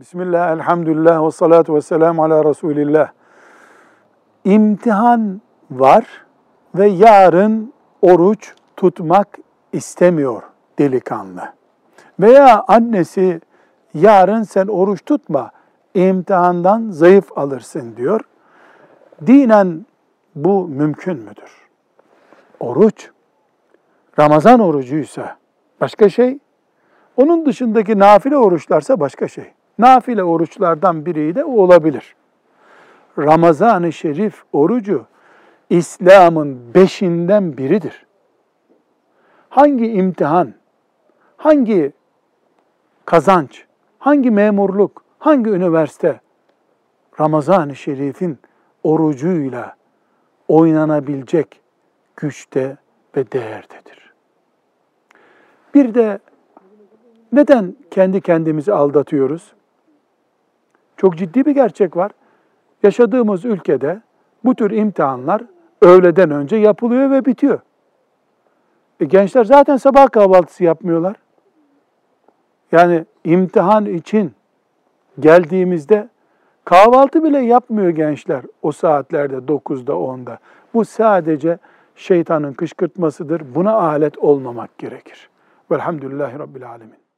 Bismillah, elhamdülillah ve salatu ve selamu ala Resulillah. İmtihan var ve yarın oruç tutmak istemiyor delikanlı. Veya annesi yarın sen oruç tutma, imtihandan zayıf alırsın diyor. Dinen bu mümkün müdür? Oruç, Ramazan orucuysa başka şey, onun dışındaki nafile oruçlarsa başka şey. Nafile oruçlardan biri de o olabilir. Ramazan-ı Şerif orucu İslam'ın beşinden biridir. Hangi imtihan, hangi kazanç, hangi memurluk, hangi üniversite Ramazan-ı Şerif'in orucuyla oynanabilecek güçte ve değerdedir. Bir de neden kendi kendimizi aldatıyoruz? Çok ciddi bir gerçek var. Yaşadığımız ülkede bu tür imtihanlar öğleden önce yapılıyor ve bitiyor. E gençler zaten sabah kahvaltısı yapmıyorlar. Yani imtihan için geldiğimizde kahvaltı bile yapmıyor gençler o saatlerde 9'da 10'da. Bu sadece şeytanın kışkırtmasıdır. Buna alet olmamak gerekir. Velhamdülillahi Rabbil Alemin.